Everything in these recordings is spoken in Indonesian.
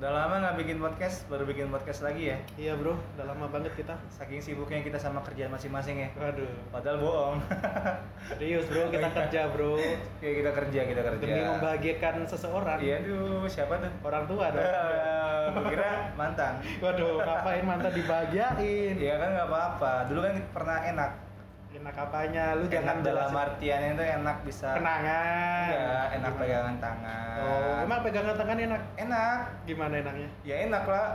Udah lama nggak bikin podcast, baru bikin podcast lagi ya. Iya bro, udah lama banget kita. Saking sibuknya kita sama kerjaan masing-masing ya. Waduh, Padahal bohong. serius bro, kita kerja bro. Oke kita kerja, kita kerja. Demi membahagiakan seseorang. Iya tuh, siapa tuh? Orang tua dong. Gua kira mantan. Waduh, ngapain mantan dibahagiain? Iya kan nggak apa-apa. Dulu kan pernah enak. Enak apanya? Lu Enak jangan dalam jelasin. artian itu enak bisa. kenangan. Iya, enak Gimana? pegangan tangan. Oh, emang pegangan tangan enak? Enak. Gimana enaknya? Ya enak lah.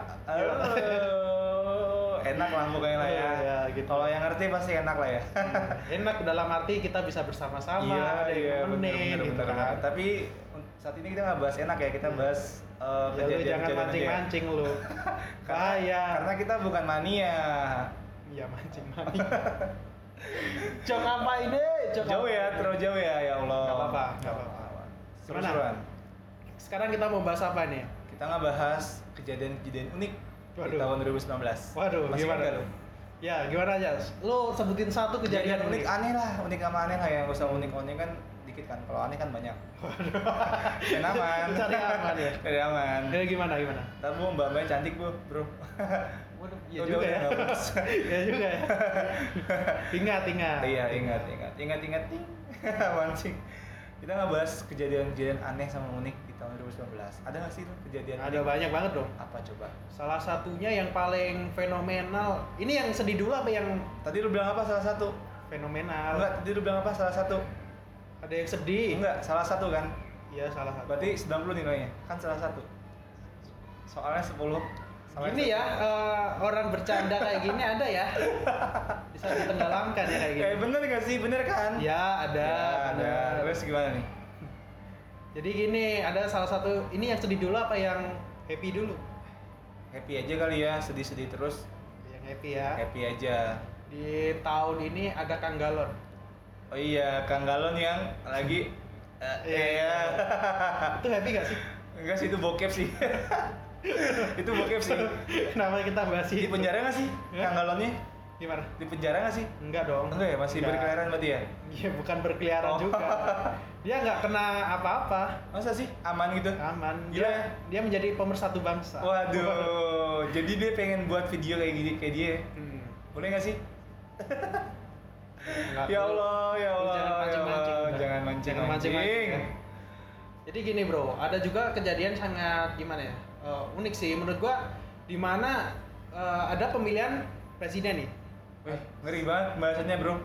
Enak lah pokoknya lah ya. Ya, gitu. Kalau yang ngerti pasti enak lah ya. enak dalam arti kita bisa bersama-sama, ada yang nemenin, gitu bener, kan. Tapi saat ini kita nggak bahas enak ya, kita bahas uh, Ya, lu jangan mancing-mancing lu. Karena, Bahaya. karena kita bukan mania. Iya mancing-mancing. Jok apa ini? Jok Jauh ya, terlalu jauh ya, ya Allah. Nggak apa-apa, nggak apa-apa. Seru-seruan. Sekarang kita mau bahas apa nih? Kita nggak bahas kejadian-kejadian unik di Waduh. tahun 2019. Waduh, Masih gimana? lu? Ya, gimana aja? Lu sebutin satu Kejadian kejadian, unik aneh lah, unik sama aneh lah ya, nggak usah unik-unik kan dikit kan. Kalau aneh kan banyak. Dan aman. Cari aman ya? Cari aman. Ya gimana gimana? Ntar bu, mbak mbak cantik bu, bro. Waduh, iya Oh, juga udah, ya. Iya juga ya. ingat, ingat. Iya ingat ingat ingat ingat ting mancing. Kita nggak bahas kejadian-kejadian aneh sama unik di tahun 2019. Ada nggak sih kejadian? Ada unik? banyak banget dong. Apa coba? Salah satunya yang paling fenomenal. Ini yang sedih dulu apa yang Tadi lu bilang apa salah satu? fenomenal? Enggak, tadi lu bilang apa salah satu? Ada yang sedih. Enggak, salah satu kan? Iya, salah satu. Berarti 90 nilainya. Kan salah satu. Soalnya 10. Salah Gini ya, eh, orang bercanda kayak gini ada ya. Bisa ditenggelamkan ya kayak gini. Kayak bener gak sih? Bener kan? Ya, ada. Ya, ada. bener. Terus gimana nih? Jadi gini, ada salah satu ini yang sedih dulu apa yang happy dulu? Happy aja kali ya, sedih-sedih terus. Yang happy ya. Happy aja. Di tahun ini ada Kang Galon. Oh iya, Kang Galon yang lagi eh Iya. iya. Itu happy gak sih? Enggak sih itu bokep sih. itu bokep sih. Kenapa kita bahas Di penjara nggak sih? Kang Galonnya? Gimana? Di penjara nggak sih? Enggak dong. Enggak ya, masih Enggak. berkeliaran berarti ya? Iya, bukan berkeliaran Oh. juga. Dia nggak kena apa-apa. Masa sih aman gitu? Aman. Gila ya? Dia, dia menjadi pemersatu bangsa. Waduh, jadi dia pengen buat video kayak gini kayak dia. Hmm. Boleh nggak sih? Nggak Ya. Allah, ya Allah, Jangan ya mancing-mancing. Jangan mancing, Jangan mancing-mancing. mancing. Jadi gini bro, ada juga kejadian sangat gimana ya? eh, unik sih menurut gua di mana eh, ada pemilihan presiden nih. Wih, ngeri banget bahasanya bro.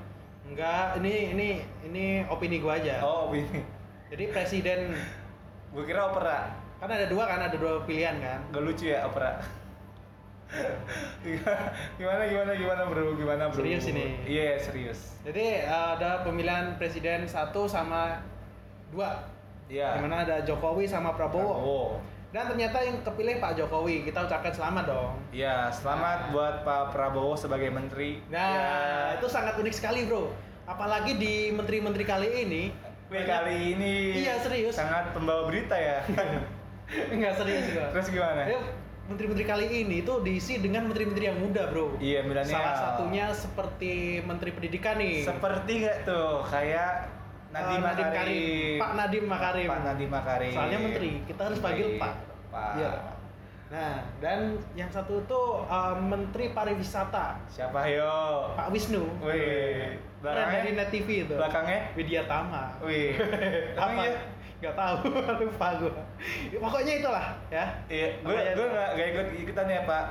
Enggak, ini ini ini opini gua aja. Oh, ini. Jadi presiden Gue kira opera. kan ada dua kan, ada dua pilihan kan. Gak lucu ya opera. Gimana gimana gimana bro gimana bro Serius ini? iya serius Jadi ada pemilihan presiden satu sama dua. iya Di mana ada Jokowi sama Prabowo. oh Dan ternyata yang kepilih Pak Jokowi. Kita ucapkan selamat dong. iya selamat Nah. buat Pak Prabowo sebagai menteri Nah, Ya. itu sangat unik sekali, Bro. Apalagi di menteri-menteri kali ini. Wih, kali ini Iya, serius. sangat pembawa berita ya Enggak serius gua. terus gimana Ya, menteri-menteri kali ini itu diisi dengan menteri-menteri yang muda, Bro. iya milenial Salah satunya seperti menteri pendidikan nih. seperti nggak tuh kayak Nadiem Eh, Nadiem Makarim. Karim. Pak Nadiem Makarim. Pak Nadiem Makarim Soalnya menteri, kita harus panggil Pak. Pak Iya. Nah, dan yang satu itu eh, menteri pariwisata, siapa yo Pak Wisnu. Wih, belakangnya? dari Net TV itu. belakangnya Widya Tama. wih apa nggak tahu lupa gue pokoknya itulah ya Iya, gue gue nggak nggak ikut ikutan ya pak.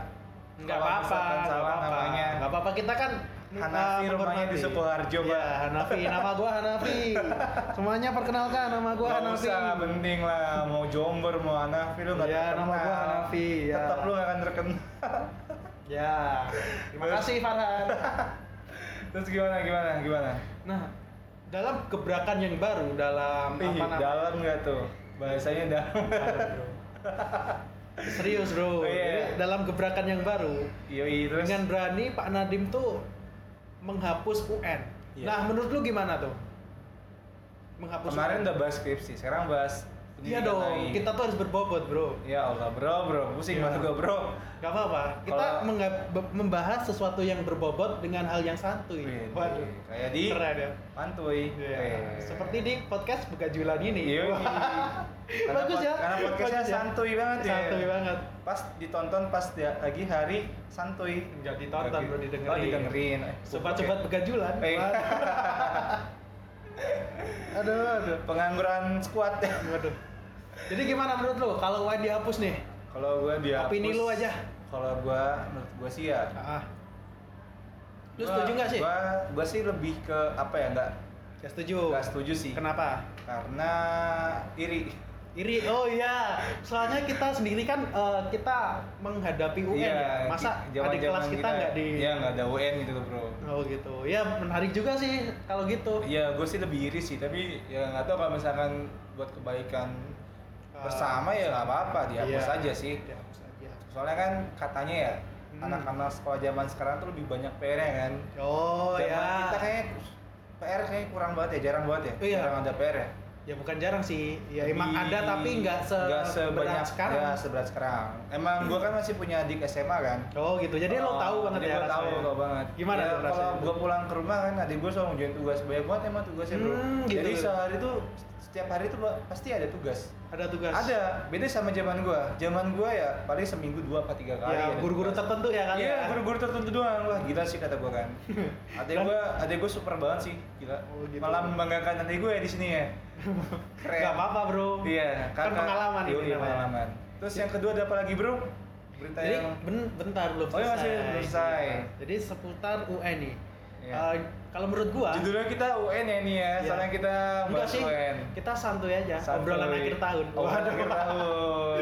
nggak apa-apa salah apa-apa nggak apa-apa kita kan Hanafi eh, rumahnya di. Sukoharjo, Iya, Pak. Hanafi nama gue Hanafi semuanya perkenalkan nama gue Gak Hanafi usah nggak penting lah, mau Jomber mau Hanafi lu nggak Iya, terkenal. nama gua Hanafi, ya. Tetap lu nggak akan terkenal. ya terima kasih Farhan Terus gimana gimana gimana? nah dalam gebrakan yang baru dalam Ih, apa namanya dalam nggak tuh? Bahasanya dalam. Serius bro Oh, iya. Jadi, dalam gebrakan yang baru Yoi, terus dengan berani Pak Nadim tuh menghapus UN. Iya. Nah, menurut lu gimana tuh? Menghapus kemarin UN. udah bahas skripsi, sekarang bahas Iya pendidikan dong, naik. kita tuh harus berbobot bro. Ya Allah bro, bro, pusing Iya. banget gua bro. Gak apa-apa, kita be- membahas sesuatu yang berbobot dengan hal yang santuy. Wih, Waduh, kayak di keren ya. Pantuy. Iya. Eh. Seperti di podcast begajulan ini. Iya. Bagus ya. Karena podcastnya ya. santuy banget ya. Santuy banget. Pas ditonton pas lagi hari santuy. Enggak ditonton, bro, didengerin. Oh, didengerin. Eh, Sobat-sobat begajulan. Eh. Wah. aduh, aduh. Pengangguran squad ya. Jadi gimana menurut lu kalau UN dihapus nih? Kalau gua dia Opini lu aja. Kalau gua menurut gua sih ya. Ah. Lu gua- setuju nggak sih? Gua gua sih lebih ke apa ya? Enggak Gak setuju. enggak setuju sih. Kenapa? Karena iri. Iri. Oh iya. Soalnya kita sendiri kan eh, kita menghadapi UN ya. Masa adik kelas kita nggak di Iya, nggak ada UN gitu loh, Bro. Oh gitu. Ya menarik juga sih kalau gitu. Iya, gue sih lebih iri sih, tapi ya nggak tahu kalau misalkan buat kebaikan bersama ya nggak apa-apa, dihapus iya. aja sih. Dihapus aja. Soalnya kan katanya ya, Hmm. anak-anak sekolah zaman sekarang tuh lebih banyak PR ya kan. Oh Zaman ya. kita kayak PR kayak kurang banget ya, jarang banget ya. Iya. Jarang ada PR ya. Ya bukan jarang sih. Ya emang ada tapi nggak nggak seberat sekarang. Ya, seberat sekarang. Emang gue kan masih punya adik SMA kan. Oh gitu. Jadi lo Oh, tahu banget ya. gua tahu tahu banget Gimana ya, tuh kalau gue pulang ke rumah kan adik gue selalu ngerjain tugas banyak banget emang tugasnya bro Hmm, gitu. jadi sehari tuh setiap hari tuh pasti ada tugas Ada tugas. ada beda sama zaman gue zaman gue ya paling seminggu dua apa tiga kali Ya guru-guru tertentu ya kan. iya ya? guru-guru tertentu doang wah gila sih kata gue kan adik gue adik gue super banget sih gila Oh, gitu. malah membanggakan adik gue ya di sini ya keren Gak apa-apa bro. iya Kan pengalaman Yoi, ini namanya. pengalaman terus yang kedua ada apa lagi bro berita Jadi yang ben- bentar belum Oh, iya, selesai. masih belum selesai. Iya. Jadi seputar UN nih. Iya. Eh, kalau menurut gua Judulnya kita UN ya nih ya, Iya. soalnya kita enggak bahas sih. UN. Kita santuy aja. Santuy. Obrolan akhir tahun. Obrolan akhir tahun.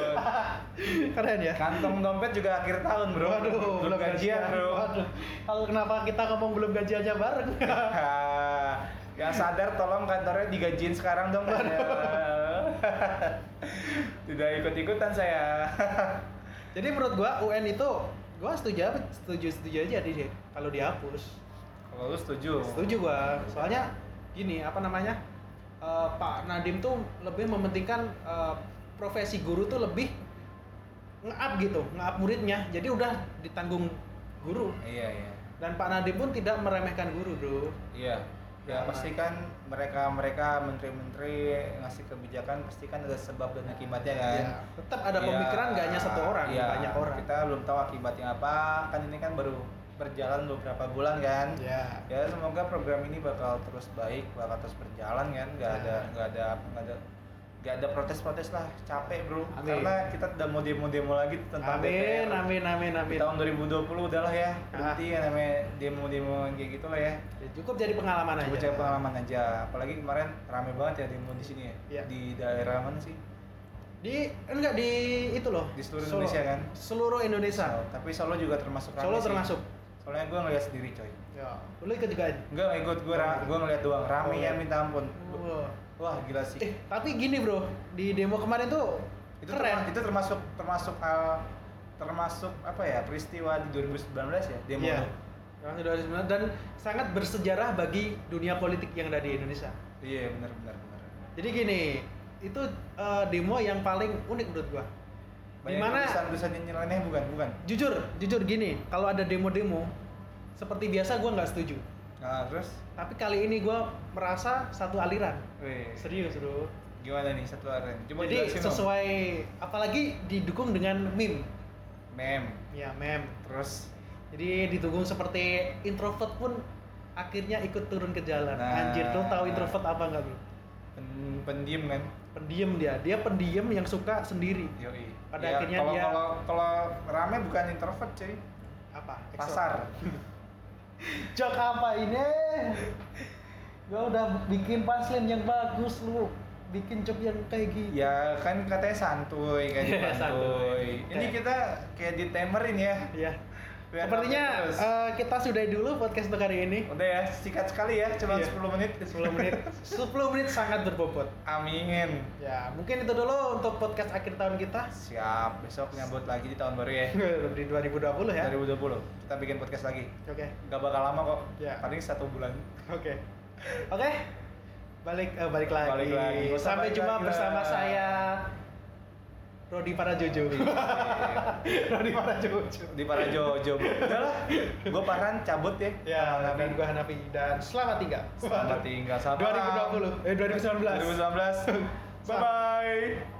Keren ya. Kantong dompet juga akhir tahun bro. Waduh, belum gajian bro. Waduh. Kalau kenapa kita ngomong belum gajiannya bareng? Yang sadar tolong kantornya digajiin sekarang dong. Tidak ikut-ikutan saya. Jadi menurut gua UN itu gua setuju? Setuju setuju aja di kalau dihapus. Kalau lu setuju? Setuju gua. Soalnya gini, apa namanya? eh, Pak Nadim tuh lebih mementingkan eh, profesi guru tuh lebih nge-up gitu, nge-up muridnya. Jadi udah ditanggung guru. Iya iya. Dan Pak Nadim pun tidak meremehkan guru, Bro. Iya. Ya Nah. pasti kan mereka mereka menteri-menteri ngasih kebijakan pasti kan ada sebab dan akibatnya kan. Ya, tetap ada Ya, pemikiran nggak hanya satu orang, iya, banyak orang. Kita belum tahu akibatnya apa. Kan ini kan baru berjalan beberapa bulan kan. Ya. Ya semoga program ini bakal terus baik, bakal terus berjalan kan. Nggak Ya. ada nggak ada nggak ada nggak ada protes-protes lah. Capek bro. Amin. Karena kita udah mau demo-demo lagi tentang Amin, DPR. amin, amin, Di amin. tahun 2020 udahlah ya. Ah. Berhenti ya namanya demo-demo kayak gitu lah ya. Ya, cukup jadi pengalaman aja. Coba cari pengalaman aja. Apalagi kemarin rame banget ya demo di sini ya. Iya. Di daerah mana sih? Di enggak di itu loh. Di seluruh Solo. Indonesia kan? Seluruh Indonesia. Solo. Tapi Solo juga termasuk rame Solo sih. termasuk. Soalnya gue ngeliat sendiri coy. Ya. Lu ikut juga. Enggak nggak ikut gue ra- gue ngeliat doang. Oh, Rame iya. ya minta ampun. Wah. Wah gila sih. Eh, tapi gini, Bro. Di demo kemarin tuh itu keren. terma- itu termasuk termasuk hal termasuk apa ya peristiwa di 2019 ya demo. Iya. Sudah sebenarnya dan sangat bersejarah bagi dunia politik yang ada di Indonesia. Iya benar benar benar. Jadi gini, itu eh, demo yang paling unik menurut gua. Banyak Di mana tulisan-tulisan yang nyeleneh bukan bukan. jujur, jujur gini, kalau ada demo-demo seperti biasa gua nggak setuju. Nah terus, Tapi kali ini gua merasa satu aliran. weh, Serius, Bro. gimana nih satu aren? Coba Jadi jelasin dong. sesuai apalagi didukung dengan meme. mem. Ya, meme. Terus Jadi didukung seperti introvert pun akhirnya ikut turun ke jalan. Nah. Anjir, lo tahu introvert apa nggak, Bro? pen- pendiam kan? Pendiam dia. Dia pendiam yang suka sendiri. Yoi. Pada Ya, akhirnya kalau, dia- kalau kalau rame bukan introvert cuy. Apa? Pasar. Jok apa ini? Gua udah bikin punchline yang bagus lu. Bikin joke yang kayak gitu. Ya kan katanya santuy kan Iya, santuy. santuy. Ini kita kayak ditemerin ya. Iya. Biar Sepertinya eh, kita sudahi dulu podcast untuk hari ini. Udah ya, sikat sekali ya, cuma Iya. 10 menit. 10 menit. 10 menit sangat berbobot. Amin. Ya, mungkin itu dulu untuk podcast akhir tahun kita. Siap, besok nyambut lagi di tahun baru ya. Di 2020 ya. 2020. Kita bikin podcast lagi. Oke. Gak bakal lama kok. Ya. Paling satu bulan. Oke. Oke. balik eh, balik lagi. Balik lagi. Sampai jumpa bersama saya Rodi para Jojo. Rodi para Jojo. di para Jojo. Udah lah, gue Paran cabut ya. Ya, dan gua Hanafi dan selamat tinggal. Selamat tinggal. Selamat malam. 2020 eh 2019. 2019. Bye bye.